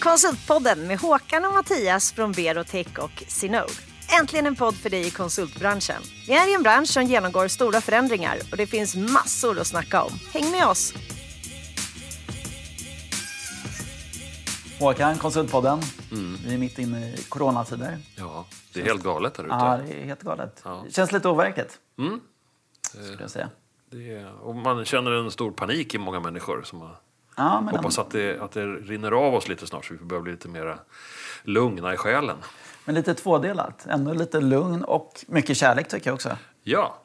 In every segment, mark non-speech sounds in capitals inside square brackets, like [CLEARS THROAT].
Konsultpodden med Håkan och Mattias från Berotech och Sinode. Äntligen en podd för dig i konsultbranschen. Vi är i en bransch som genomgår stora förändringar och det finns massor att snacka om. Häng med oss! Håkan, Konsultpodden. Vi är mitt inne i coronatider. Ja, det är helt galet där ute. Ja, det är helt galet. Ja. Det känns lite overkligt, Mm. skulle jag säga. Det är, och man känner en stor panik i många människor. Som har, Ja, men hoppas att det, att det rinner av oss lite snart så vi börjar bli lite mer lugna i själen. Men lite tvådelat. Ändå lite lugn och mycket kärlek tycker jag också. Ja,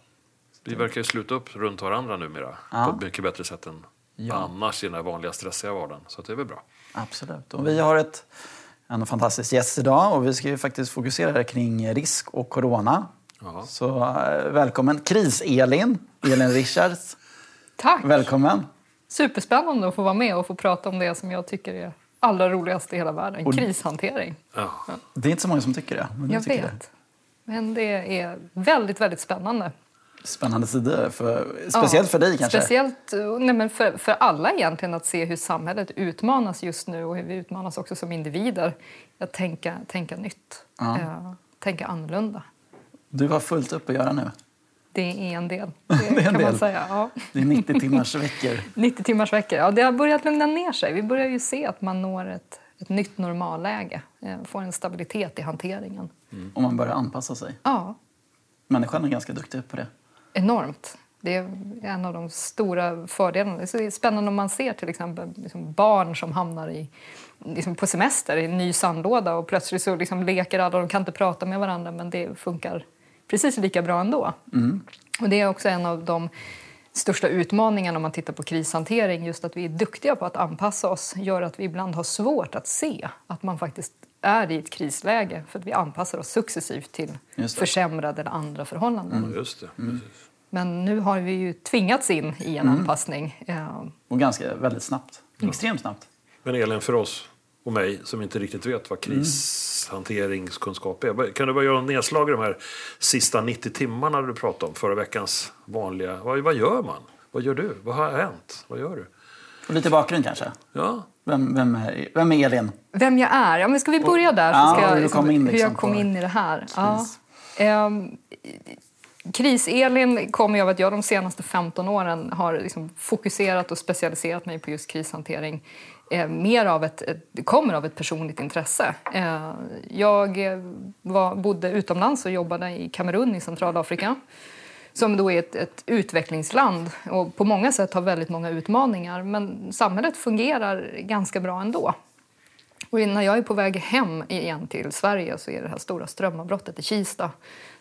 vi verkar ju sluta upp runt varandra numera Ja. på ett mycket bättre sätt än annars i den här vanliga stressiga vardagen. Så att det är väl bra. Absolut. Och vi har ett, en fantastisk gäst idag och vi ska ju faktiskt fokusera kring risk och corona. Ja. Så eh, välkommen Kris-Elin, Elin Richards. Tack! Välkommen. Superspännande att få vara med och få prata om det som jag tycker är allra roligast i hela världen, krishantering. Ja. Det är inte så många som tycker det. Men Jag tycker vet. Men det är väldigt, väldigt spännande. Det. Spännande sidor, för, speciellt för dig kanske. Speciellt nej men för, för alla egentligen att se hur samhället utmanas just nu och hur vi utmanas också som individer. Att tänka, tänka nytt, Ja. eh, tänka annorlunda. Du har fullt upp att göra nu. Det är en del, [LAUGHS] Det det, en kan del. man säga. Ja. Det är 90 timmars veckor. [LAUGHS] 90 timmars veckor. Ja, det har börjat lugna ner sig. Vi börjar ju se att man når ett, ett nytt normalläge. Eh, får en stabilitet i hanteringen. Om man börjar anpassa sig. Ja, Människan är ganska duktig på det. enormt. Det är en av de stora fördelarna. Det är spännande om man ser till exempel liksom barn som hamnar i, liksom på semester i en ny sandlåda och plötsligt så liksom leker alla, de kan inte prata med varandra men det funkar precis lika bra ändå. Och det är också en av de största utmaningarna om man tittar på krishantering. Just att vi är duktiga på att anpassa oss gör att vi ibland har svårt att se att man faktiskt är i ett krisläge för att vi anpassar oss successivt till försämrade eller andra förhållanden. Just det. Mm. Men nu har vi ju tvingats in i en anpassning. Eh, Och ganska väldigt snabbt. Extremt snabbt. Men Elin, för oss och mig som inte riktigt vet vad Mm. krishanteringskunskap är. Kan du bara göra en nedslag i de här sista 90 timmarna du pratade om? Förra veckans vanliga. Vad, vad gör man? Vad gör du? Vad har hänt? Vad gör du? Och lite bakgrund kanske. Ja, Vem, vem, är, vem är Elin? vem jag är? Ja, men ska vi börja där? Ja, så ska hur jag, du kom in hur liksom jag kom in i det här. Ja. kris. Ehm, Kris-Elin kommer av att jag de senaste 15 åren har liksom fokuserat och specialiserat mig på just krishantering. Eh, mer av ett, det kommer av ett personligt intresse. Eh, jag eh, var, bodde utomlands och jobbade i Kamerun i Centralafrika som då är ett, ett utvecklingsland och på många sätt har väldigt många utmaningar men samhället fungerar ganska bra ändå. Och när jag är på väg hem igen till Sverige så är det här stora strömavbrottet i Kista.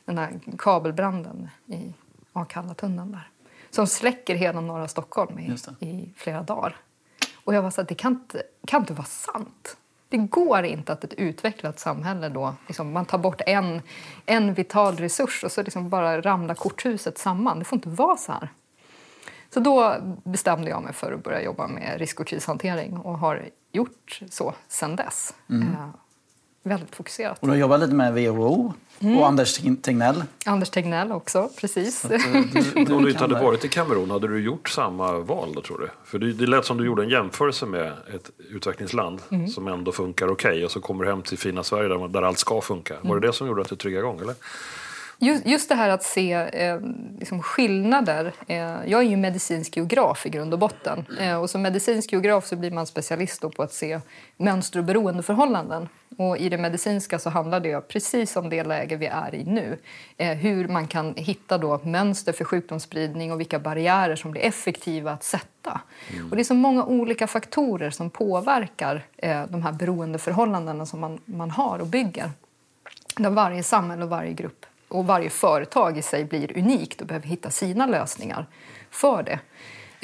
Den här kabelbranden i Akallatunneln där. Som släcker hela norra Stockholm i, i flera dagar. Och jag var så här, det kan inte, kan inte vara sant. Det går inte att ett utvecklat samhälle då, liksom, man tar bort en, en vital resurs och så liksom bara ramlar korthuset samman. Det får inte vara så här. Så då bestämde jag mig för att börja jobba med risk och krishantering och har gjort så sen dess. Eh, väldigt fokuserat. Och du har jobbat lite med WHO Mm. och Anders Tegnell. Anders Tegnell också, precis. Att, eh, du, [LAUGHS] Om du inte hade det. varit i Kamerun, hade du gjort samma val då tror du? För det, det lät som du gjorde en jämförelse med ett utvecklingsland Mm. som ändå funkar okej och så kommer du hem till fina Sverige där, där allt ska funka. Var Mm. det det som gjorde att du triggade igång? Eller? Just, just det här att se eh, liksom skillnader. Eh, jag är ju medicinsk geograf i grund och botten. Eh, och som medicinsk geograf så blir man specialist på att se mönster och beroendeförhållanden. Och I det medicinska så handlar det precis om det läge vi är i nu. Eh, hur man kan hitta då mönster för sjukdomsspridning och vilka barriärer som blir effektiva att sätta. Och det är så många olika faktorer som påverkar eh, de här beroendeförhållandena som man, man har och bygger. Där varje samhälle och varje grupp och varje företag i sig blir unikt och behöver hitta sina lösningar för det.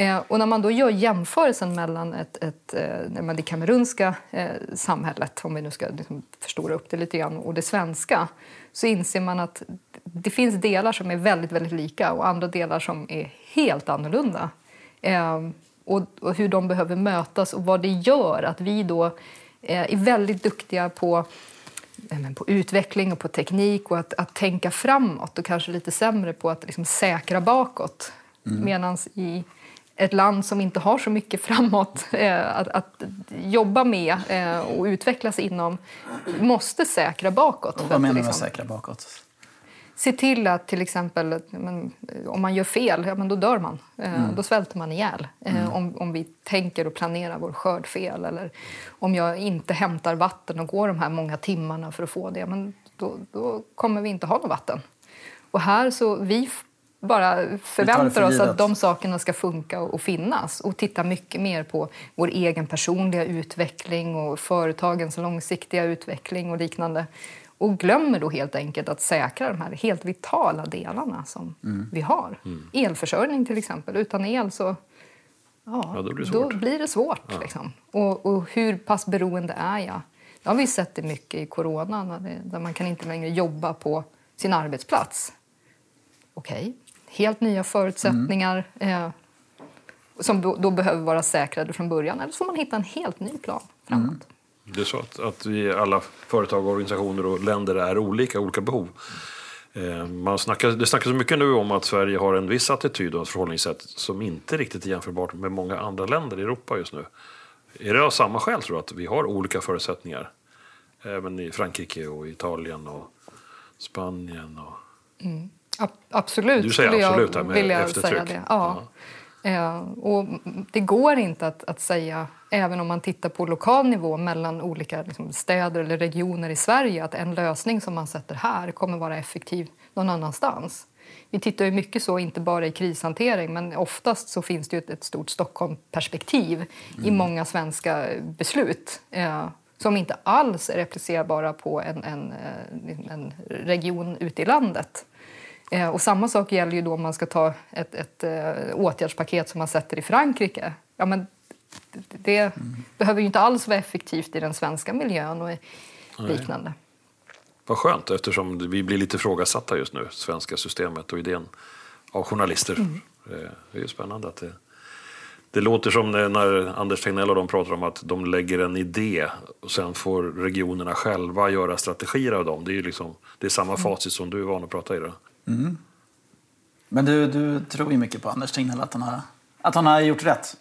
Eh, och när man då gör jämförelsen mellan ett, ett, eh, det kamerunska eh, samhället, om vi nu ska liksom förstora upp det lite grann, och det svenska så inser man att det finns delar som är väldigt, väldigt lika och andra delar som är helt annorlunda. Ehm, och, och hur de behöver mötas och vad det gör att vi då eh, är väldigt duktiga på på utveckling och på teknik och att, att tänka framåt och kanske lite sämre på att liksom säkra bakåt. Medan i ett land som inte har så mycket framåt eh, att, att jobba med eh, och utvecklas inom måste säkra bakåt. Vad menar du med liksom, säkra bakåt? Se till att till exempel men, om man gör fel, ja, men då dör man. Eh, Då svälter man ihjäl. Eh, om, om vi tänker och planerar vår skörd fel eller om jag inte hämtar vatten och går de här många timmarna för att få det, men då, då kommer vi inte ha något vatten. Och här så vi bara förväntar för oss att de sakerna ska funka och, och finnas och titta mycket mer på vår egen personliga utveckling och företagens långsiktiga utveckling och liknande. Och glömmer då helt enkelt att säkra de här helt vitala delarna som Mm. vi har. Elförsörjning till exempel. Utan el så ja, Ja, då blir det då svårt. blir det svårt. Liksom. Och, och hur pass beroende är jag? Det har vi sett det mycket i corona när det, där man kan inte längre jobba på sin arbetsplats. Okej, helt nya förutsättningar eh, som då, då behöver vara säkrade från början. Eller så får man hitta en helt ny plan framåt. Det är så att, att vi alla företag, organisationer och länder är olika, olika behov. Eh, Man snackar, det snackas mycket nu om att Sverige har en viss attityd och ett förhållningssätt som inte riktigt är jämförbart med många andra länder i Europa just nu. Är det av samma skäl tror du att vi har olika förutsättningar? Även i Frankrike och Italien och Spanien och... Ab- absolut, Du säger absolut här jag med vilja eftertryck. det. Ja. Eh, och det går inte att, att säga, även om man tittar på lokal nivå mellan olika liksom, städer eller regioner i Sverige att en lösning som man sätter här kommer vara effektiv någon annanstans. Vi tittar ju mycket så, inte bara i krishantering men oftast så finns det ju ett, ett stort Stockholmperspektiv i många svenska beslut eh, som inte alls är replicerbara på en, en, eh, en region ute i landet. Eh, och samma sak gäller ju då om man ska ta ett, ett eh, åtgärdspaket som man sätter i Frankrike. Ja, men det, det behöver ju inte alls vara effektivt i den svenska miljön och liknande. Vad skönt eftersom vi blir lite ifrågasatta just nu, svenska systemet och idén av journalister. Mm. Eh, Det är ju spännande att det, det låter som när- Anders Tegnell och de pratar om att de lägger en idé och sen får regionerna själva göra strategier av dem. Det är ju liksom, det är samma Mm. facit som du är van att prata i. Då. Men du, du tror ju mycket på Anders Tegnell, att han har, att han har gjort rätt.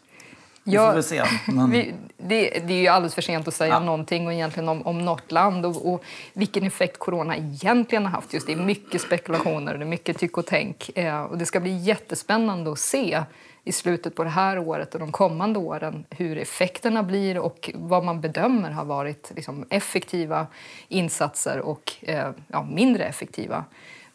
Vi Ja, får väl se. Men, Vi, det, det är ju alldeles för sent att säga Ja. någonting och egentligen om, om något land och, och vilken effekt corona egentligen har haft. Just det är mycket spekulationer, det är mycket tyck och tänk. Eh, och det ska bli jättespännande att se i slutet på det här året och de kommande åren hur effekterna blir och vad man bedömer har varit liksom, effektiva insatser och eh, ja, mindre effektiva.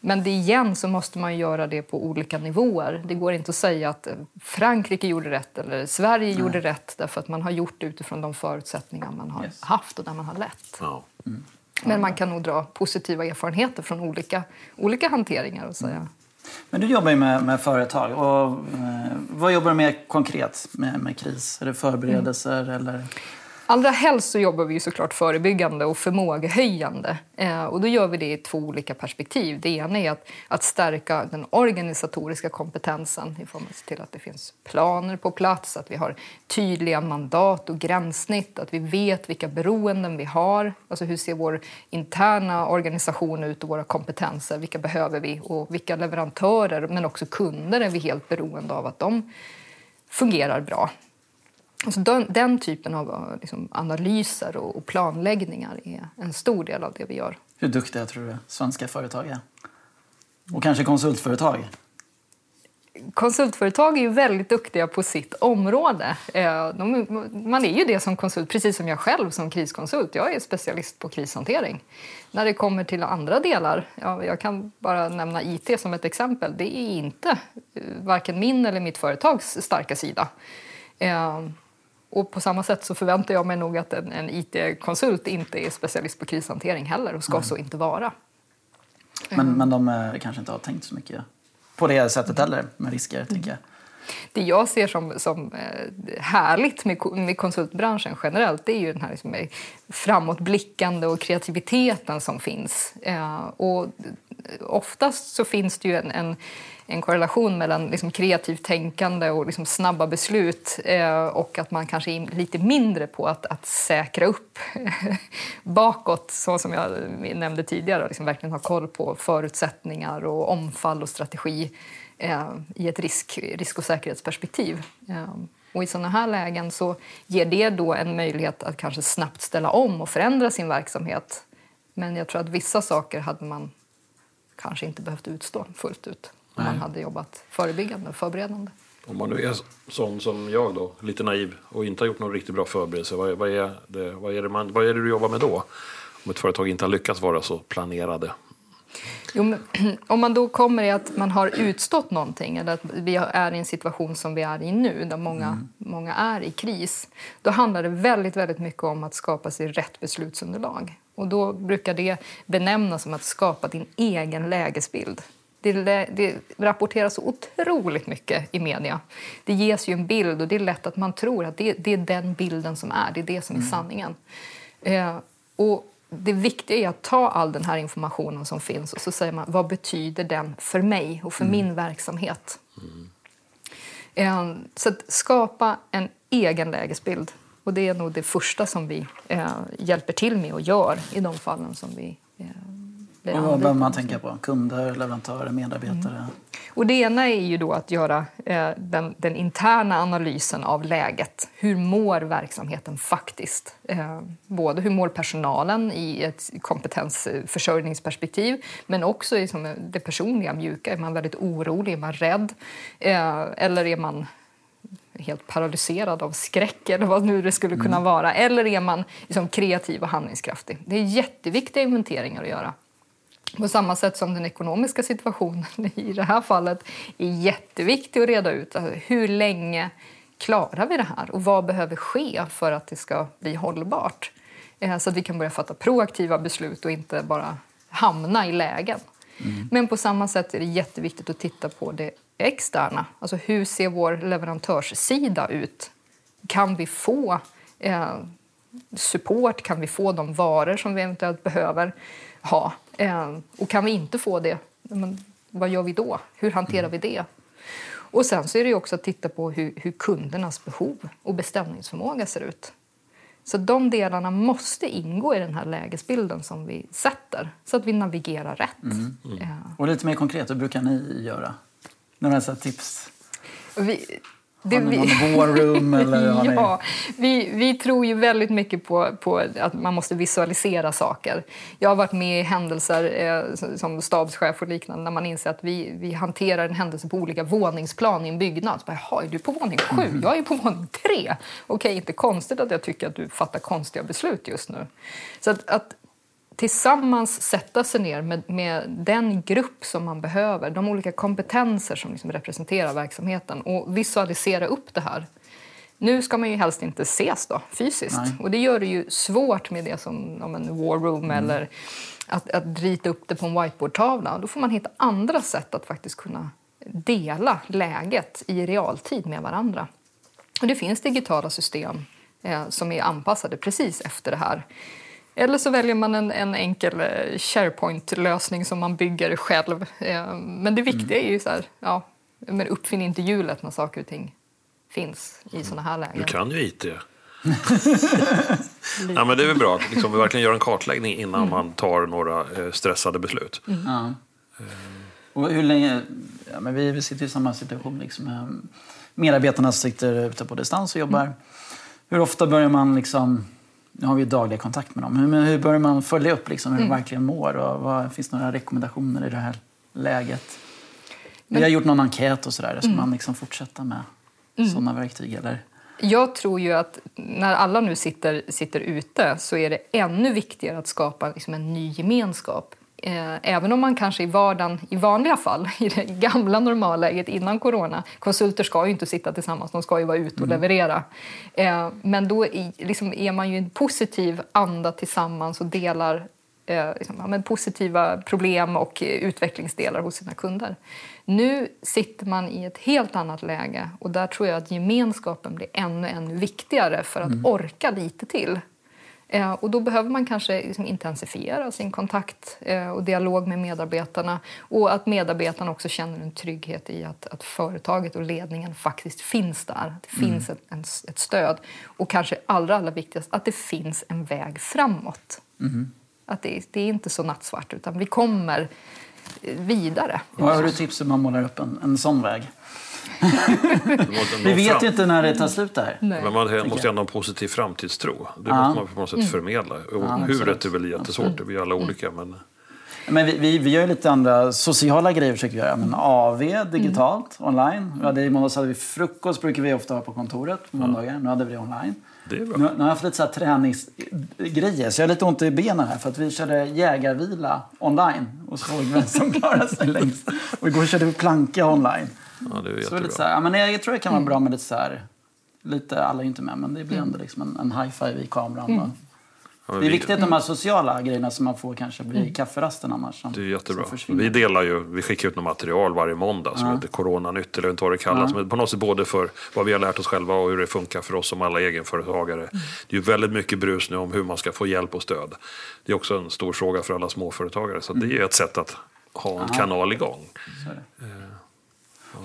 Men det igen så måste man göra det på olika nivåer. Det går inte att säga att eh, Frankrike gjorde rätt eller Sverige gjorde rätt därför att man har gjort det utifrån de förutsättningar man har Yes. haft och där man har lett. Ja. Men man kan nog dra positiva erfarenheter från olika, olika hanteringar och säga. men du jobbar ju med, med företag. Och, eh, vad jobbar du med konkret med, med kris? Är det förberedelser eller? Allra helst så jobbar vi ju såklart förebyggande och förmågehöjande. Eh, och då gör vi det i två olika perspektiv. Det ena är att, att stärka den organisatoriska kompetensen i form av att se till att det finns planer på plats, att vi har tydliga mandat och gränssnitt, att vi vet vilka beroenden vi har. Alltså hur ser vår interna organisation ut och våra kompetenser? Vilka behöver vi? Och vilka leverantörer, men också kunder, är vi helt beroende av att de fungerar bra. Alltså den, den typen av eh, liksom, analyser och, och planläggningar är en stor del av det vi gör. Hur duktiga tror du svenska företag är? Och kanske konsultföretag? Konsultföretag är ju väldigt duktiga på sitt område. Eh, De, man är ju det som konsult, precis som jag själv som kriskonsult. Jag är specialist på krishantering. När det kommer till andra delar, ja, jag kan bara nämna IT som ett exempel. Det är inte eh, varken min eller mitt företags starka sida. Eh, Och på samma sätt så förväntar jag mig nog att en, en IT-konsult inte är specialist på krishantering heller och ska så inte vara. Men, men de eh, kanske inte har tänkt så mycket på det sättet heller, med risker, tänker jag. Det jag ser som, som eh, härligt med, med konsultbranschen generellt det är ju den här liksom, framåtblickande och kreativiteten som finns. Eh, och oftast så finns det ju en, en, en korrelation mellan liksom, kreativt tänkande och liksom, snabba beslut eh, och att man kanske är lite mindre på att, att säkra upp [LAUGHS] bakåt, så som jag nämnde tidigare. Liksom verkligen ha koll på förutsättningar och omfall och strategi eh, i ett risk, risk och säkerhetsperspektiv. Eh, och I sådana här lägen så ger det då en möjlighet att kanske snabbt ställa om och förändra sin verksamhet. Men jag tror att vissa saker hade man kanske inte behövt utstå fullt ut om man hade jobbat förebyggande och förberedande. Om man nu är sån som jag då, lite naiv och inte har gjort någon riktigt bra förberedelse, vad, vad, är, det, vad, är, det man, vad är det du jobbar med då? Om ett företag inte har lyckats vara så planerade. Jo, men, [CLEARS THROAT] om man då kommer i att man har utstått någonting eller att vi är i en situation som vi är i nu där många, mm. många är i kris då handlar det väldigt, väldigt mycket om att skapa sig rätt beslutsunderlag. Och då brukar det benämnas som att skapa din egen lägesbild. Det, det, rapporteras otroligt mycket i media. Det ges ju en bild och det är lätt att man tror att det, det är den bilden som är, det är det som är mm. sanningen. Eh, och det viktiga är att ta all den här informationen som finns och så säger man vad betyder den för mig och för mm. min verksamhet. Mm. Eh, så att skapa en egen lägesbild. Och det är nog det första som vi eh, hjälper till med och gör i de fallen som vi blir Och vad behöver man tänka på? Kunder, leverantörer, medarbetare? Mm. Och det ena är ju då att göra eh, den, den, interna analysen av läget. Hur mår verksamheten faktiskt? Eh, både hur mår personalen i ett kompetensförsörjningsperspektiv men också i som det personliga, mjuka. Är man väldigt orolig? Är man rädd? Eh, eller är man helt paralyserad av skräck eller vad nu det skulle kunna mm. vara. Eller är man liksom kreativ och handlingskraftig? Det är jätteviktiga inventeringar att göra. På samma sätt som den ekonomiska situationen [LAUGHS] i det här fallet är jätteviktig att reda ut. Alltså, hur länge klarar vi det här och vad behöver ske för att det ska bli hållbart? Eh, så att vi kan börja fatta proaktiva beslut och inte bara hamna i lägen. Mm. Men på samma sätt är det jätteviktigt att titta på det externa. Alltså hur ser vår leverantörssida ut? Kan vi få eh, support? Kan vi få de varor som vi eventuellt behöver ha? Eh, och kan vi inte få det, men vad gör vi då? Hur hanterar vi det? Och sen så är det också att titta på hur, hur kundernas behov och beställningsförmåga ser ut. Så de delarna måste ingå i den här lägesbilden som vi sätter så att vi navigerar rätt. Mm. Mm. Ja. Och lite mer konkret, hur brukar ni göra? Några tips? Vi, det, har ni någon war room? [LAUGHS] Eller ja, vi, vi tror ju väldigt mycket på, på att man måste visualisera saker. Jag har varit med i händelser eh, som stabschef och liknande när man inser att vi, vi hanterar en händelse på olika våningsplan i en byggnad. Så bara, Jaha, är du på våning sju? Mm. Jag är på våning tre. Okej, inte konstigt att jag tycker att du fattar konstiga beslut just nu. Så att, att tillsammans sätta sig ner med, med, den grupp som man behöver, de olika kompetenser som liksom representerar verksamheten och visualisera upp det här. Nu ska man ju helst inte ses då, fysiskt Nej. och det gör det ju svårt med det som om en war room mm. eller att, att rita upp det på en whiteboardtavla. Då får man hitta andra sätt att faktiskt kunna dela läget i realtid med varandra. Och det finns digitala system eh, som är anpassade precis efter det här. Eller så väljer man en, en enkel eh, SharePoint-lösning som man bygger själv. Eh, men det viktiga är ju så här, ja, men uppfinn inte hjulet när saker och ting finns i såna här lägen. Du kan ju IT. [LAUGHS] ja, men det är väl bra att liksom, vi verkligen gör en kartläggning innan mm. man tar några eh, stressade beslut. Mm. Ja. Och hur länge, ja, men vi, vi sitter i samma situation. Liksom, medarbetarna sitter ute på distans och jobbar. Mm. Hur ofta börjar man liksom nu har vi daglig kontakt med dem. Hur, hur börjar man följa upp liksom, hur mm. de verkligen mår? Och vad, finns det några rekommendationer i det här läget? Men, vi har gjort någon enkät och sådär. Ska mm. man liksom fortsätta med mm. sådana verktyg? Eller? Jag tror ju att när alla nu sitter, sitter ute så är det ännu viktigare att skapa liksom en ny gemenskap även om man kanske i vardagen, i vanliga fall, [LAUGHS] i det gamla normalläget innan corona, konsulter ska ju inte sitta tillsammans, de ska ju vara ute och mm. leverera. Eh, men då liksom är man ju en positiv anda tillsammans och delar eh, liksom, ja, positiva problem och utvecklingsdelar hos sina kunder. Nu sitter man i ett helt annat läge och där tror jag att gemenskapen blir ännu, ännu viktigare för att mm. orka lite till. Eh, och då behöver man kanske liksom intensifiera sin kontakt eh, och dialog med medarbetarna och att medarbetarna också känner en trygghet i att, att företaget och ledningen faktiskt finns där. Det mm. finns ett, en, ett stöd. Och kanske allra, allra viktigast, att det finns en väg framåt. Mm. Att det, det, är inte så nattsvart, utan vi kommer vidare. Vad har du tips hur man målar upp en, en sån väg? Vi vet fram. ju inte när det tar slut där. Nej. Men man måste ändå ha en positiv framtidstro. Det Ja. måste man på något sätt förmedla. Och huret är väl jättesvårt, vi är alla olika. Men Men vi, vi, vi gör ju lite andra sociala grejer försöker vi göra. Men AV digitalt, online. Vi hade, I måndags hade vi frukost, brukar vi ofta ha på kontoret på måndagar. Nu hade vi det online. det är bra. Nu, nu har jag haft lite så här träningsgrejer, så jag har lite ont i benen här för att vi körde jägarvila online och såg vem som klarade sig [LAUGHS] längst. Och igår körde vi planka online. Ja, det är Så lite så här, ja, men jag, tror det kan vara bra med lite så här, lite, alla är ju inte med, men det blir ändå liksom en, en high-five i kameran. Och, Ja, det är vi- viktigt de här sociala grejerna som man får kanske vid kafferasten annars. Som, Det är jättebra. Vi delar ju, vi skickar ut något material varje måndag som heter Coronanytt eller inte vad det kallas. Men på något sätt både för vad vi har lärt oss själva och hur det funkar för oss som alla egenföretagare. Mm. Det är ju väldigt mycket brus nu om hur man ska få hjälp och stöd. Det är också en stor fråga för alla småföretagare. Så Mm. det är ett sätt att ha en kanal igång. Så är det.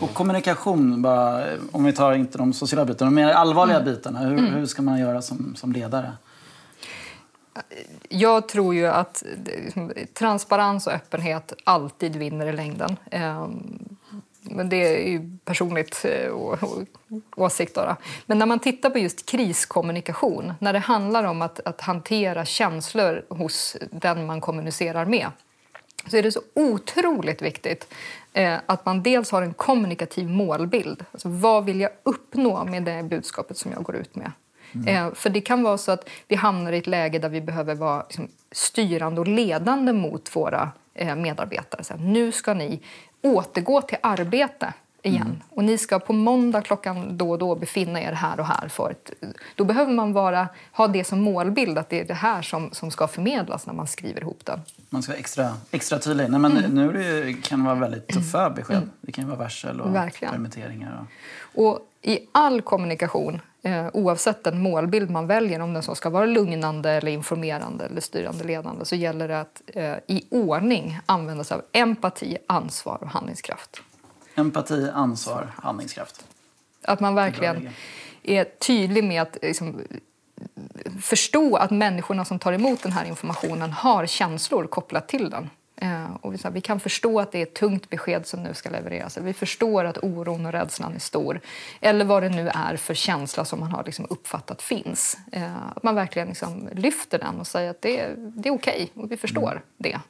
Och kommunikation, bara, om vi tar inte de sociala bitarna, de mer allvarliga bitarna. Hur, hur ska man göra som, som ledare? Jag tror ju att transparens och öppenhet alltid vinner i längden. Ehm, Men det är ju personligt eh, åsikt. Då. Men när man tittar på just kriskommunikation, när det handlar om att, att hantera känslor hos den man kommunicerar med så är det så otroligt viktigt eh, att man dels har en kommunikativ målbild. Alltså, vad vill jag uppnå med det budskapet som jag går ut med? Eh, för det kan vara så att vi hamnar i ett läge där vi behöver vara liksom, styrande och ledande mot våra eh, medarbetare. Så här, nu ska ni återgå till arbete igen. Och ni ska på måndag klockan då och då befinna er här och här. För ett, då behöver man vara, ha det som målbild, att det är det här som, som ska förmedlas när man skriver ihop den. Man ska vara extra, extra tydlig. Nej, men Mm. Nu det, kan det vara väldigt tuffa besked. Det kan vara varsel och Verkligen. permitteringar. Och, Och i all kommunikation, eh, oavsett den målbild man väljer, om den så ska vara lugnande, eller informerande eller styrande ledande, så gäller det att eh, i ordning använda sig av empati, ansvar och handlingskraft. Empati, ansvar, handlingskraft. Att man verkligen är tydlig med att liksom, förstå att människorna som tar emot den här informationen har känslor kopplat till den. Eh, och vi, så här, vi kan förstå att det är ett tungt besked som nu ska levereras. Vi förstår att oron och rädslan är stor. Eller vad det nu är för känsla som man har liksom uppfattat finns. Eh, att man verkligen liksom lyfter den och säger att det, är- det är okej och vi förstår det.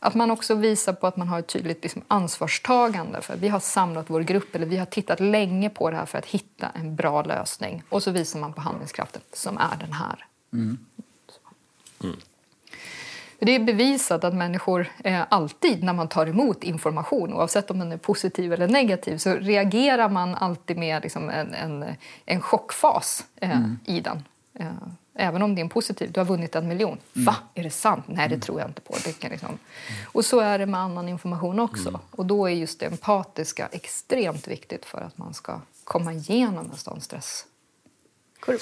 Att man också visar på att man har ett tydligt liksom, ansvarstagande. För vi har samlat vår grupp, eller vi har tittat länge på det här för att hitta en bra lösning. Och så visar man på handlingskraften, som är den här. För Det är bevisat att människor eh, alltid när man tar emot information, oavsett om den är positiv eller negativ, så reagerar man alltid med liksom, en, en, en chockfas eh, i den. Eh, även om det är en positiv, du har vunnit en miljon. Va? Är det sant? Nej, det tror jag inte på. Det kan liksom... Och så är det med annan information också. Och då är just det empatiska extremt viktigt för att man ska komma igenom en sån stresskurva.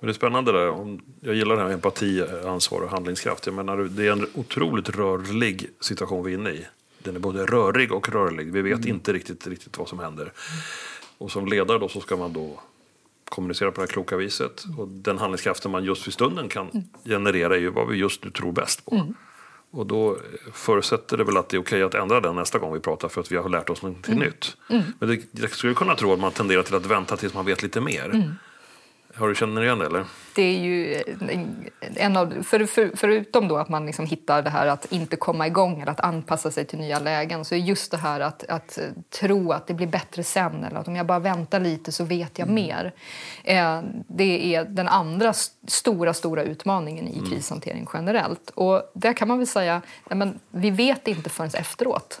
Men det är spännande där. Om- Jag gillar det här med empati, ansvar och handlingskraft. Jag menar, det är en otroligt rörlig situation vi är inne i. Den är både rörig och rörlig. Vi vet inte riktigt, riktigt vad som händer. Och som ledare då så ska man då kommunicera på det här kloka viset. Och den handlingskraften man just vid stunden kan generera är ju vad vi just nu tror bäst på. Och då förutsätter det väl att det är okej att ändra den nästa gång vi pratar för att vi har lärt oss någonting nytt. Men det, jag skulle kunna tro att man tenderar till att vänta tills man vet lite mer. Har du känner igen det eller? Det är ju en- en av, för, för, förutom då att man liksom hittar det här att inte komma igång eller att anpassa sig till nya lägen så är just det här att, att tro att det blir bättre sen eller att om jag bara väntar lite så vet jag mer. Eh, det är den andra st- stora, stora utmaningen i krishantering generellt. Och där kan man väl säga, nej men vi vet inte förrän efteråt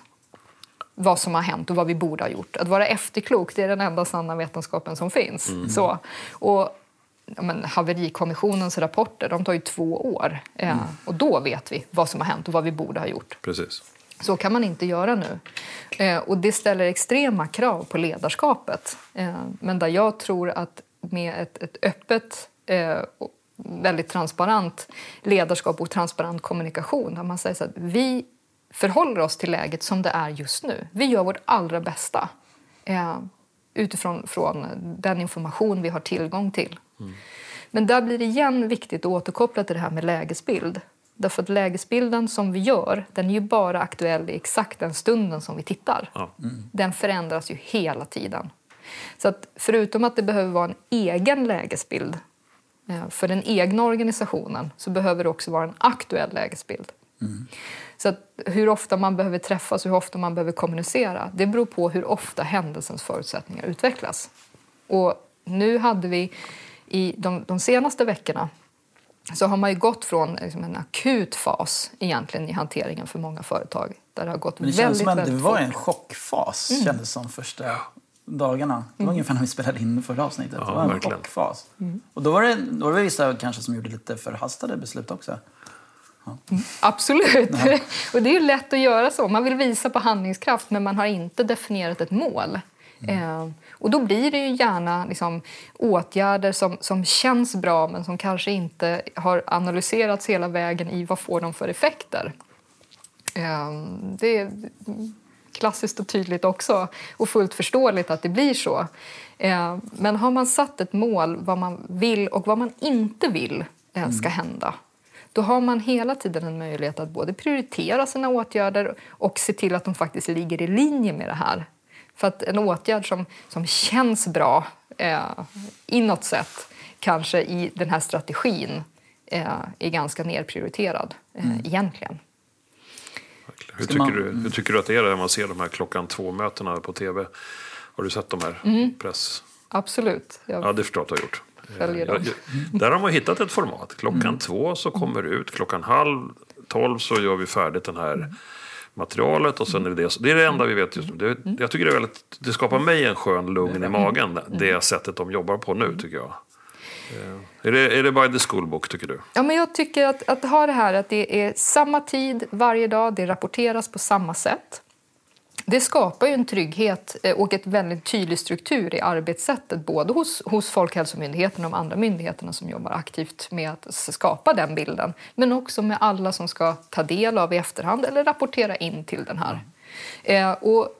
vad som har hänt och vad vi borde ha gjort. Att vara efterklok det är den enda sanna vetenskapen som finns. Så, och, men, haverikommissionens rapporter de tar ju två år. Eh, och då vet vi vad som har hänt och vad vi borde ha gjort. Precis. Så kan man inte göra nu. Eh, och det ställer extrema krav på ledarskapet. Eh, men där jag tror att med ett, ett öppet eh, och väldigt transparent ledarskap och transparent kommunikation där man säger så att vi förhåller oss till läget som det är just nu. Vi gör vårt allra bästa eh, utifrån från den information vi har tillgång till. Men där blir det igen viktigt att återkoppla till det här med lägesbild. Därför att lägesbilden som vi gör, den är ju bara aktuell i exakt den stunden som vi tittar. Ja. Den förändras ju hela tiden. Så att förutom att det behöver vara en egen lägesbild eh, för den egna organisationen så behöver det också vara en aktuell lägesbild. Så att hur ofta man behöver träffas och hur ofta man behöver kommunicera det beror på hur ofta händelsens förutsättningar utvecklas. Och nu hade vi i de, de senaste veckorna så har man ju gått från liksom en akut fas egentligen i hanteringen för många företag. Där det har gått Men det väldigt, känns som att det var fort. en chockfas kändes som första dagarna. Det var ungefär när vi spelade in förra avsnittet. Ja, det var en verkligen. chockfas. Och då var, det, då var det vissa kanske som gjorde lite förhastade beslut också. Absolut. [LAUGHS] och det är ju lätt att göra så. Man vill visa på handlingskraft men man har inte definierat ett mål. Eh, och då blir det ju gärna liksom, åtgärder som, som känns bra men som kanske inte har analyserats hela vägen i vad får de för effekter. Eh, det är klassiskt och tydligt också och fullt förståeligt att det blir så. Eh, men har man satt ett mål, vad man vill och vad man inte vill eh, ska hända då har man hela tiden en möjlighet att både prioritera sina åtgärder och se till att de faktiskt ligger i linje med det här. För att en åtgärd som, som känns bra eh, inåt sett kanske i den här strategin eh, är ganska nerprioriterad eh, egentligen. Verkligen. Hur tycker, man- du, hur tycker du att det är när man ser de här klockan två-mötena på tv? Har du sett de här Mm. press... Absolut. Jag, Ja, det förstår jag att du har gjort. Följer dem. Där har man hittat ett format. Klockan Mm. två så kommer det ut. Klockan halv tolv så gör vi färdigt den här Mm. materialet. Och sen är det, det, det är det enda vi vet just nu. Det, Mm. jag tycker det, är väldigt, det skapar mig en skön lugn i magen. Det sättet de jobbar på Mm. nu tycker jag. Eh, Är det, är det by the school book tycker du? Ja, men jag tycker att, att ha det här att det är samma tid varje dag, det rapporteras på samma sätt. Det skapar ju en trygghet eh, och ett väldigt tydlig struktur i arbetssättet både hos, hos Folkhälsomyndigheten och de andra myndigheterna som jobbar aktivt med att skapa den bilden men också med alla som ska ta del av i efterhand eller rapportera in till den här. Eh, och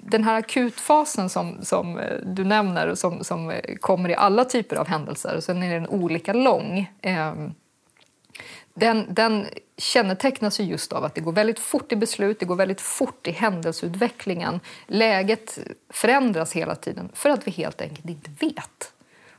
den här akutfasen som, som eh, du nämner och som, som eh, kommer i alla typer av händelser, och sen är den olika lång. Eh, den, den kännetecknas ju just av att det går väldigt fort i beslut, det går väldigt fort i händelseutvecklingen. Läget förändras hela tiden för att vi helt enkelt inte vet.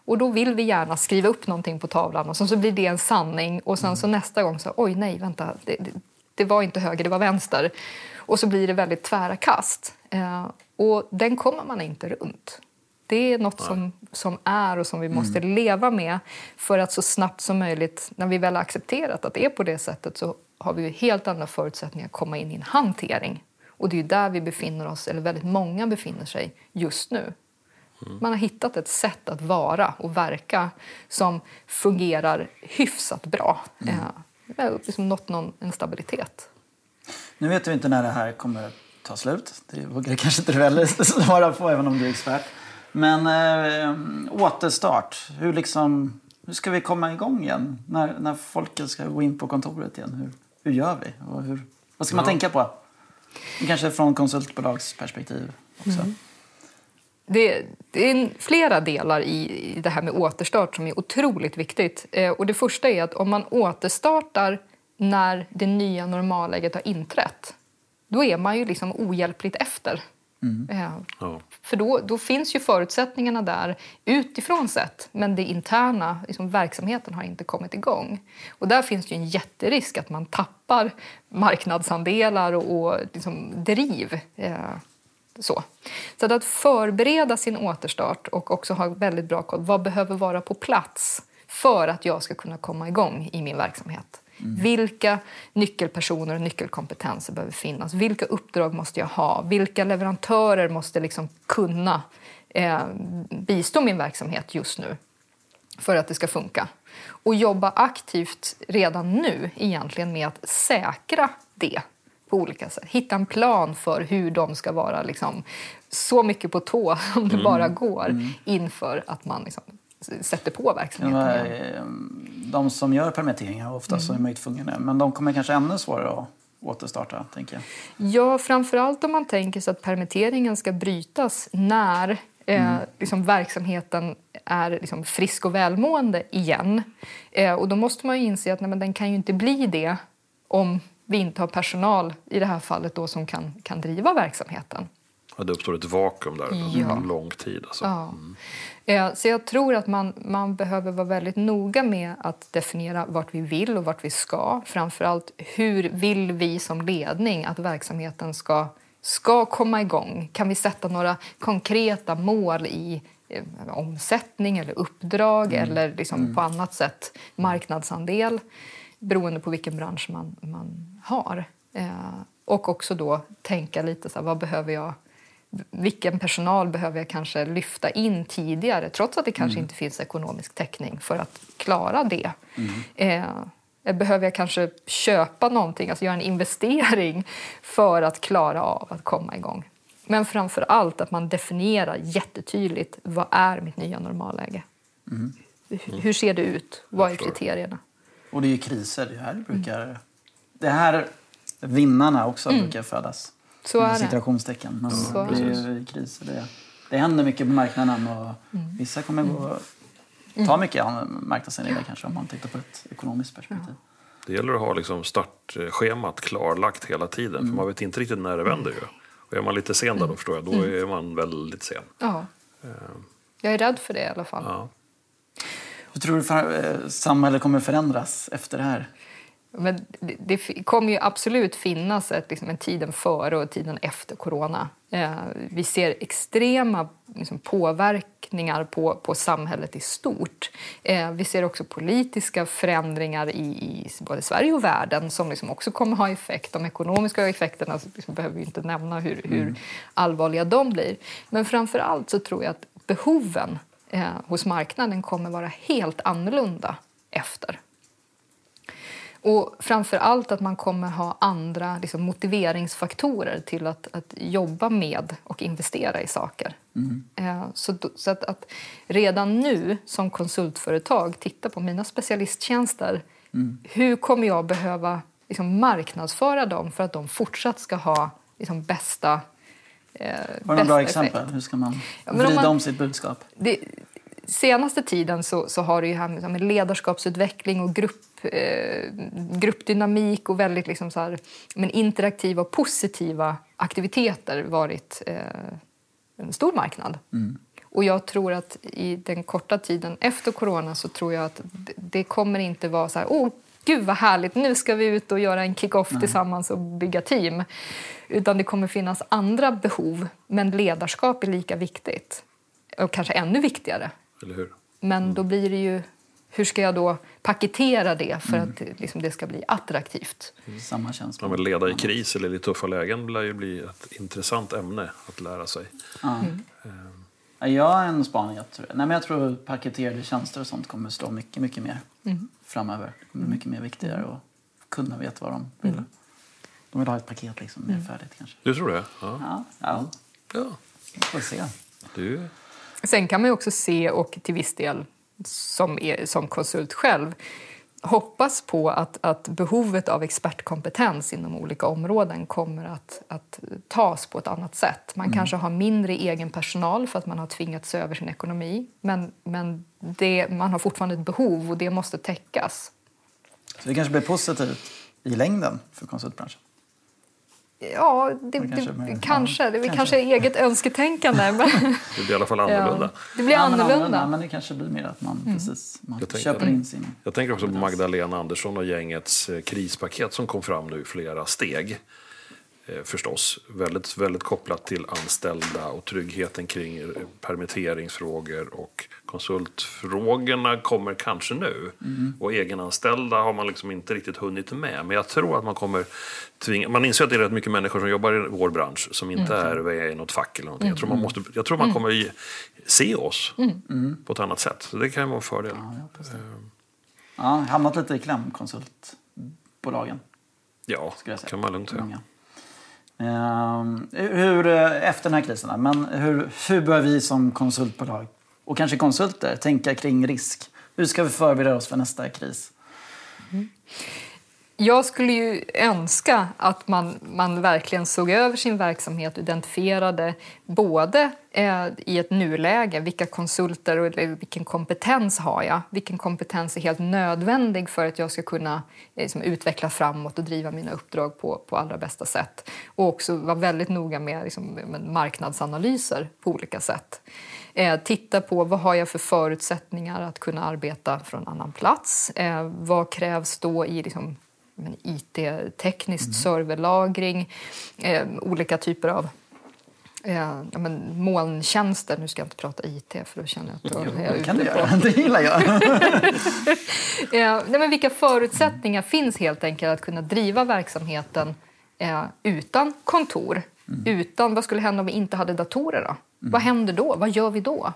Och då vill vi gärna skriva upp någonting på tavlan och sen så blir det en sanning och sen så nästa gång så oj nej vänta det, det, det var inte höger det var vänster. Och så blir det väldigt tvära kast. Eh, och den kommer man inte runt. Det är något som, som är och som vi måste leva med för att så snabbt som möjligt, när vi väl har accepterat att det är på det sättet så har vi helt andra förutsättningar att komma in i en hantering. Och det är där vi befinner oss, eller väldigt många befinner sig just nu. Man har hittat ett sätt att vara och verka som fungerar hyfsat bra. Vi har liksom nått någon, en stabilitet. Nu vet vi inte när det här kommer ta slut. Det vågar kanske inte du heller svara på, även om du är expert. Men eh, återstart. Hur, liksom, hur ska vi komma igång igen? När, när folket ska gå in på kontoret igen. Hur, hur gör vi? Och hur, vad ska man Ja. tänka på? Kanske från konsultbolagsperspektiv också. Det, det är flera delar i, i det här med återstart som är otroligt viktigt. Eh, och det första är att om man återstartar när det nya normalläget har inträtt då är man ju liksom ohjälpligt efter. Eh, Ja. för då, då finns ju förutsättningarna där utifrån sett men det interna, liksom verksamheten har inte kommit igång. Och där finns det ju en jätterisk att man tappar marknadsandelar och, och liksom driv. Eh, så. så att, att förbereda sin återstart och också ha väldigt bra koll. Vad behöver vara på plats för att jag ska kunna komma igång i min verksamhet? Vilka nyckelpersoner och nyckelkompetenser behöver finnas? Vilka uppdrag måste jag ha? Vilka leverantörer måste liksom kunna eh, bistå min verksamhet just nu för att det ska funka? Och jobba aktivt redan nu egentligen med att säkra det på olika sätt. Hitta en plan för hur de ska vara liksom, så mycket på tå [LAUGHS] som det bara går inför att man liksom, sätter på Ja, verksamheten igen. eh, De som gör permitteringar, ofta så är man ju tvungen nu. Men de kommer kanske ännu svårare att återstarta, tänker jag. Ja, framförallt om man tänker sig att permitteringen ska brytas när eh, liksom verksamheten är liksom frisk och välmående igen. Eh, och då måste man ju inse att nej, men den kan ju inte bli det om vi inte har personal i det här fallet då som kan, kan driva verksamheten. Ja, det uppstår ett vakuum där Ja. under lång tid. Alltså. Ja. Eh, Så jag tror att man, man behöver vara väldigt noga med att definiera vart vi vill och vart vi ska. Framförallt hur vill vi som ledning att verksamheten ska, ska komma igång? Kan vi sätta några konkreta mål i eh, omsättning eller uppdrag eller liksom på annat sätt marknadsandel beroende på vilken bransch man, man har. Eh, och också då tänka lite så här, vad behöver jag vilken personal behöver jag kanske lyfta in tidigare trots att det kanske inte finns ekonomisk täckning för att klara det. Eh, behöver jag kanske köpa någonting, alltså göra en investering för att klara av att komma igång? Men framför allt att man definierar jättetydligt vad är mitt nya normalläge? Hur- Hur ser det ut? Vad är kriterierna? Och det är ju kriser. Det här brukar... Det här vinnarna också brukar födas. Så är det. Citationstecken. Men Så det är är ju kriser. Det, det händer mycket på marknaden och vissa kommer gå, ta mycket an- marknadsandelar kanske om man tittar på ett ekonomiskt perspektiv. Det gäller att ha liksom startschemat klarlagt hela tiden. Mm. För man vet inte riktigt när det vänder. Ju. Och är man lite sen där, då förstår jag, då Mm. är man väldigt sen. Ja. Jag är rädd för det i alla fall. Ja. Hur tror du för, eh, samhället kommer förändras efter det här? Men det, det kommer ju absolut finnas ett, liksom, en tiden före och tiden efter corona. Eh, vi ser extrema liksom, påverkningar på, på samhället i stort. Eh, vi ser också politiska förändringar i, i både Sverige och världen som liksom också kommer ha effekt. De ekonomiska effekterna liksom, behöver vi inte nämna hur, hur allvarliga de blir. Men framför allt så tror jag att behoven eh, hos marknaden kommer vara helt annorlunda efter. Och framför allt att man kommer ha andra liksom, motiveringsfaktorer till att, att jobba med och investera i saker. Eh, så så att, att redan nu som konsultföretag titta på mina specialisttjänster. Hur kommer jag behöva liksom, marknadsföra dem för att de fortsatt ska ha liksom, bästa eh, Har du några bästa bra effekt? exempel? Hur ska man Ja, men om vrida man- om sitt budskap? det, senaste tiden så, så har det ju här med, med ledarskapsutveckling och grupp, eh, gruppdynamik och väldigt liksom så här, men interaktiva och positiva aktiviteter varit eh, en stor marknad. Och jag tror att i den korta tiden efter corona så tror jag att det, kommer inte vara så här, åh gud vad härligt, nu ska vi ut och göra en kick-off tillsammans och bygga team. Utan det kommer finnas andra behov, men ledarskap är lika viktigt. Och kanske ännu viktigare. Eller hur? Men då blir det ju, hur ska jag då paketera det för att liksom, det ska bli attraktivt? Samma känsla. Ja, leda i kris eller i tuffa lägen lär ju bli ett intressant ämne att lära sig. Ja. Ja, Jag har en spaning. Jag tror, nej, men jag tror paketerade tjänster och sånt kommer slå mycket, mycket mer framöver. Det kommer mycket mer viktigare och kunderna vet vad de vill. De vill ha ett paket liksom, mer färdigt kanske. Du tror det? Ja. Ja, ja ja. vi får se. Du, Sen kan man också se, och till viss del som, är, som konsult själv hoppas på att, att behovet av expertkompetens inom olika områden kommer att, att tas på ett annat sätt. Man kanske har mindre egen personal för att man har tvingats över sin ekonomi men, men det, man har fortfarande ett behov och det måste täckas. Så det kanske blir positivt i längden för konsultbranschen. Ja, det, Det kanske det, kanske. Det är kanske. kanske eget önsketänkande. Men, [LAUGHS] det blir i alla fall annorlunda. Ja, det blir Ja, men annorlunda. Men det kanske blir mer att man, precis, man Jag tänker- köper in sin... Jag tänker också på Magdalena Andersson och gängets eh, krispaket som kom fram nu i flera steg. Eh, förstås väldigt, väldigt kopplat till anställda och tryggheten kring permitteringsfrågor och konsultfrågorna kommer kanske nu. Och egenanställda har man liksom inte riktigt hunnit med. Men jag tror att man kommer tvinga... Man inser att det är rätt mycket människor som jobbar i vår bransch som inte är med i något fack eller någonting. Jag tror man, måste, jag tror man kommer ge- se oss på ett annat sätt. Så det kan ju vara en fördel. Ja, det. Ja, hamnat lite i kläm, konsultbolagen. Ja, säga. kan man lugnt säga. Ehm, hur, eh, efter den här krisen, då, men hur, hur bör vi som konsultbolag och kanske konsulter tänka kring risk? Hur ska vi förbereda oss för nästa kris? Mm. Jag skulle ju önska att man, man verkligen såg över sin verksamhet och identifierade både eh, i ett nuläge vilka konsulter och vilken kompetens har jag? Vilken kompetens är helt nödvändig för att jag ska kunna eh, liksom, utveckla framåt och driva mina uppdrag på, på allra bästa sätt? Och också vara väldigt noga med, liksom, med marknadsanalyser på olika sätt. Eh, titta på vad har jag för förutsättningar att kunna arbeta från annan plats. Eh, vad krävs då i liksom, IT-tekniskt mm. serverlagring, eh, olika typer av eh, ja, men molntjänster. Nu ska jag inte prata IT, för då känner jag att då är jag ute kan du göra. [LAUGHS] Det gillar jag. [LAUGHS] eh, nej, men vilka förutsättningar finns helt enkelt att kunna driva verksamheten eh, utan kontor? Mm. Utan, vad skulle hända om vi inte hade datorer? Då? Mm. Vad händer då? Vad gör vi då?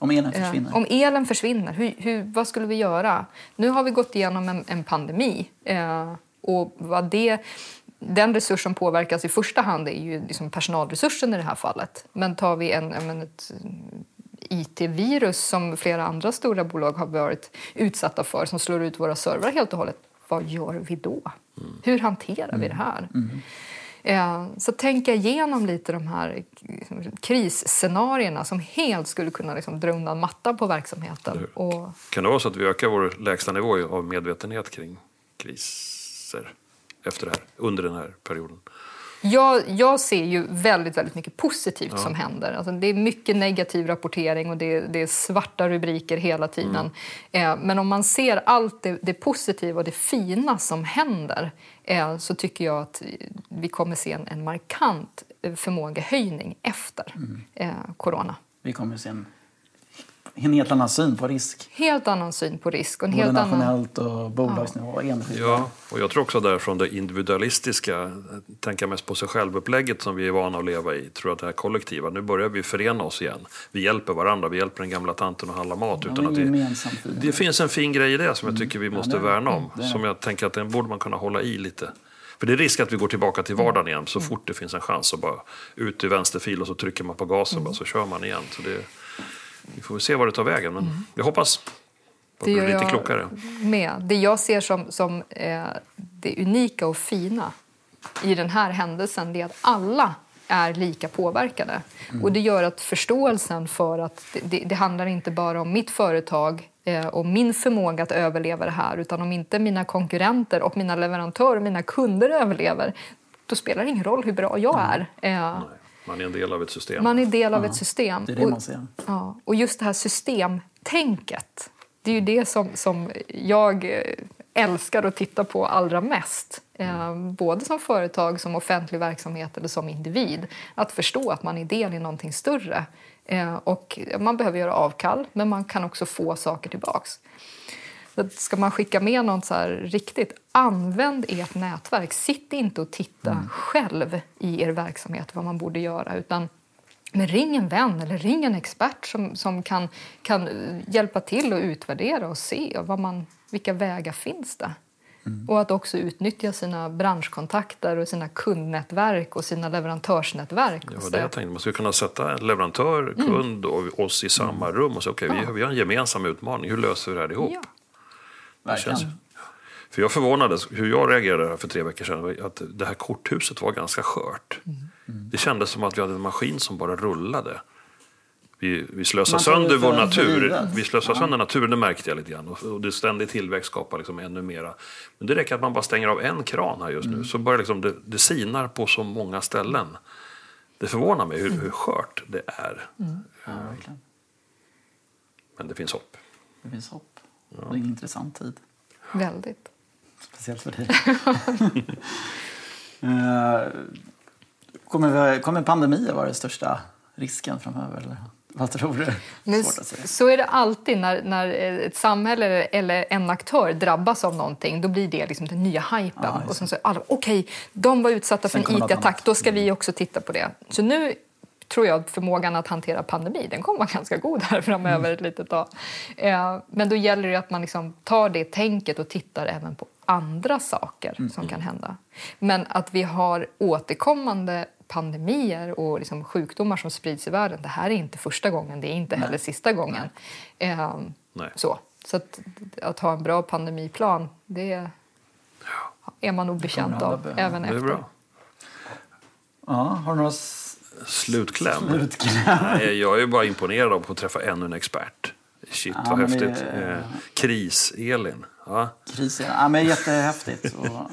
Om elen försvinner? Om elen försvinner, hur, hur, vad skulle vi göra? Nu har vi gått igenom en, en pandemi. Eh, och vad det, den resurs som påverkas i första hand är ju liksom personalresursen i det här fallet. Men tar vi en, en ett IT-virus som flera andra stora bolag har varit utsatta för som slår ut våra servrar helt och hållet, vad gör vi då? Mm. Hur hanterar vi det här? Mm. Eh, så tänka igenom lite de här liksom, krisscenarierna som helt skulle kunna liksom, dra undan mattan på verksamheten. Och... Kan det vara så att vi ökar vår lägsta nivå av medvetenhet kring kriser efter det här, under den här perioden? Jag, jag ser ju väldigt, väldigt mycket positivt ja. som händer. Alltså det är mycket negativ rapportering och det, det är svarta rubriker hela tiden. Mm. Eh, men om man ser allt det, det, positiva och det fina som händer eh, så tycker jag att vi kommer se en, en markant förmågehöjning efter mm. eh, corona. Vi kommer se en en helt annan syn på risk. Helt annan syn på risk. Och en Både helt nationellt och bolagsnivå och enskilt. Ja, och jag tror också där från det individualistiska, tänka mest på sig själv-upplägget som vi är vana att leva i, tror att det här kollektiva, nu börjar vi förena oss igen. Vi hjälper varandra, vi hjälper den gamla tanten att handla mat. Ja, utan att det, det finns en fin grej i det som jag tycker vi måste ja, det, värna om. Det. Som jag tänker att den borde man kunna hålla i lite. För det är risk att vi går tillbaka till vardagen igen så fort det finns en chans. att bara ut i vänsterfil och så trycker man på gasen mm. och så kör man igen. Så det, vi får se var det tar vägen, men mm. jag hoppas att det blir lite klokare. Med. Det jag ser som, som eh, det unika och fina i den här händelsen är att alla är lika påverkade. Mm. Och Det gör att förståelsen för att det, det, det handlar inte bara om mitt företag eh, och min förmåga att överleva det här utan om inte mina konkurrenter och mina leverantörer och mina kunder överlever då spelar det ingen roll hur bra jag är. Eh, man är en del av ett system. Man är del av ja, ett system. Det är det man ser. Och, ja, och just det här systemtänket, det är ju det som, som jag eh, älskar att titta på allra mest. Eh, både som företag, som offentlig verksamhet eller som individ. Att förstå att man är del i någonting större. Eh, och man behöver göra avkall, men man kan också få saker tillbaks. Så ska man skicka med något så riktigt, använd ert nätverk. Sitt inte och titta mm. själv i er verksamhet vad man borde göra. utan men ring en vän eller ring en expert som, som kan, kan hjälpa till att utvärdera och se vad man, vilka vägar finns det. Mm. Och att också utnyttja sina branschkontakter och sina kundnätverk och sina leverantörsnätverk. Ja, det jag tänkte. Man skulle kunna sätta en leverantör, mm. kund och oss i samma mm. rum och säga okej, okay, ja. vi, vi har en gemensam utmaning. Hur löser vi det här ihop? Ja. Verkligen. För jag förvånades hur jag reagerade för tre veckor sedan. Att det här korthuset var ganska skört. Mm. Mm. Det kändes som att vi hade en maskin som bara rullade. Vi, vi slösar sönder vår natur. Vi slösar ja. sönder naturen, det märkte jag lite grann. Och, och det ständig tillväxt skapar liksom ännu mera. Men det räcker att man bara stänger av en kran här just nu. Mm. Så börjar liksom det, det sinar på så många ställen. Det förvånar mig hur, hur skört det är. Mm. Ja, Men det finns hopp. Det finns hopp. Ja. Det är en intressant tid. Väldigt. Speciellt för dig. uh, [LAUGHS] kommer, kommer pandemier vara den största risken framöver? Eller? Vad tror du? Men så är det alltid när, när ett samhälle eller en aktör drabbas av någonting. Då blir det liksom den nya hypen. Ja, och sen så alla, okej, okay, de var utsatta för en IT-attack, då ska vi mm. också titta på det. Så nu tror jag att förmågan att hantera pandemi den kommer vara ganska god här framöver mm. ett litet tag. Eh, men då gäller det att man liksom tar det tänket och tittar även på andra saker mm. som kan hända. Men att vi har återkommande pandemier och liksom sjukdomar som sprids i världen, det här är inte första gången, det är inte Nej. heller sista gången. Eh, så så att, att, ha en bra pandemiplan, det är man nog alla av även efter. Ja, har du några Slutkläm. slutkläm? Nej, jag är bara imponerad av att få träffa ännu en expert. Shit, Ja, vad men det- häftigt. Eh, Kris-Elin. Ja, Krisen. Ja, men jättehäftigt och, och,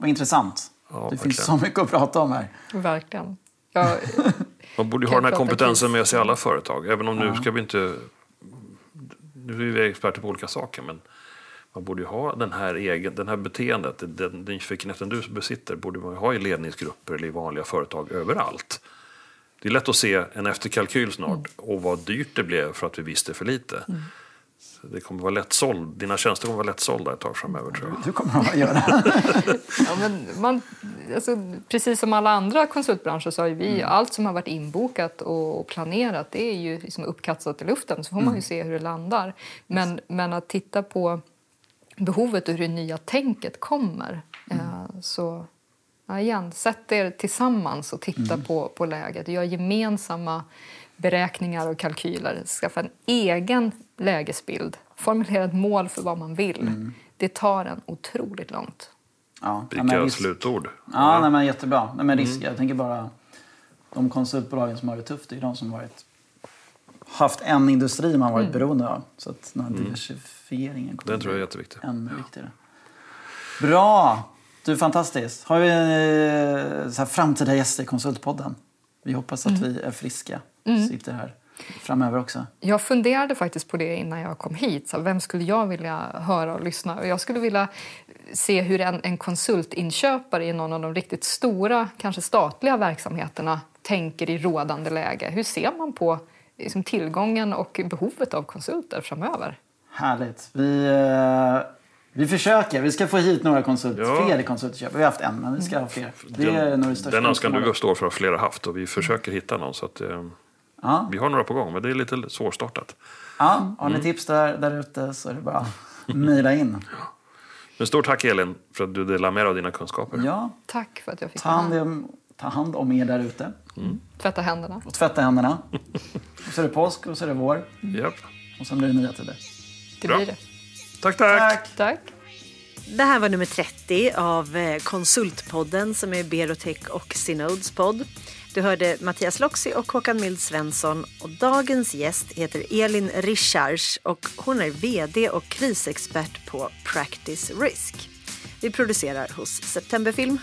och intressant. Ja, det finns verkligen. så mycket att prata om här. Verkligen. Jag, [LAUGHS] man borde ha den här kompetensen kris. med sig i alla företag. Även om nu ska vi inte... Nu är vi experter på olika saker, men man borde ju ha den här, egen, den här beteendet, den nyfikenheten du besitter, borde man ju ha i ledningsgrupper eller i vanliga företag överallt. Det är lätt att se en efterkalkyl snart och vad dyrt det blev för att vi visste för lite. Så det kommer vara lättsåld. Dina tjänster kommer vara lättsålda ett tag framöver tror jag. Du kommer att göra. [LAUGHS] ja, men man, alltså, precis som alla andra konsultbranscher så har vi allt som har varit inbokat och planerat det är ju liksom uppkastat i luften så får man ju se hur det landar. Men, men att titta på behovet och hur det nya tänket kommer eh, så ja, igen, sätt er tillsammans och titta på, på läget. Gör gemensamma beräkningar och kalkyler. Skaffa en egen lägesbild. Formulera ett mål för vad man vill. Det tar en otroligt långt. Ja, nej, Vilka risk- slutord. Ja, nej, men jättebra. Nej, men risk, Jag tänker bara de konsultbolagen som har det tufft, är de som har varit, haft en industri man varit beroende av. Så att den här diversifieringen kommer Den tror jag är jätteviktig. ännu viktigare. Bra! Du, fantastiskt. Har vi eh, så här framtida gäster i Konsultpodden? Vi hoppas att vi är friska. Sitter här framöver också. Jag funderade faktiskt på det innan jag kom hit. Så vem skulle jag vilja höra och lyssna? Och jag skulle vilja se hur en, en konsultinköpare i någon av de riktigt stora, kanske statliga verksamheterna tänker i rådande läge. Hur ser man på liksom, tillgången och behovet av konsulter framöver? Härligt. Vi, eh, vi försöker. Vi ska få hit några konsult, Ja. fler konsultköpare. Vi har haft en, men vi ska ha fler. Det är nog det största Den önskan utmaningen. du står för har flera haft och vi försöker hitta någon. Så att, eh, Ja. vi har några på gång, men det är lite svårstartat. Ja, har Mm. ni tips där, där ute så är det bara att mejla in. [LAUGHS] Men stort tack Elin för att du delar med dig av dina kunskaper. Ja, Tack för att jag fick ta hand om, ta hand om er där ute. Tvätta händerna. Och tvätta händerna. Och så är det påsk och så är det vår. Japp. Och sen blir det nya tider. Det Bra. blir det. Tack, tack! Tack! Tack. Det här var nummer 30 av eh, Konsultpodden som är Berotech och Synodes podd. Du hörde Mattias Loxi och Håkan Mild Svensson och dagens gäst heter Elin Richards och hon är VD och krisexpert på Practice Risk. Vi producerar hos Septemberfilm.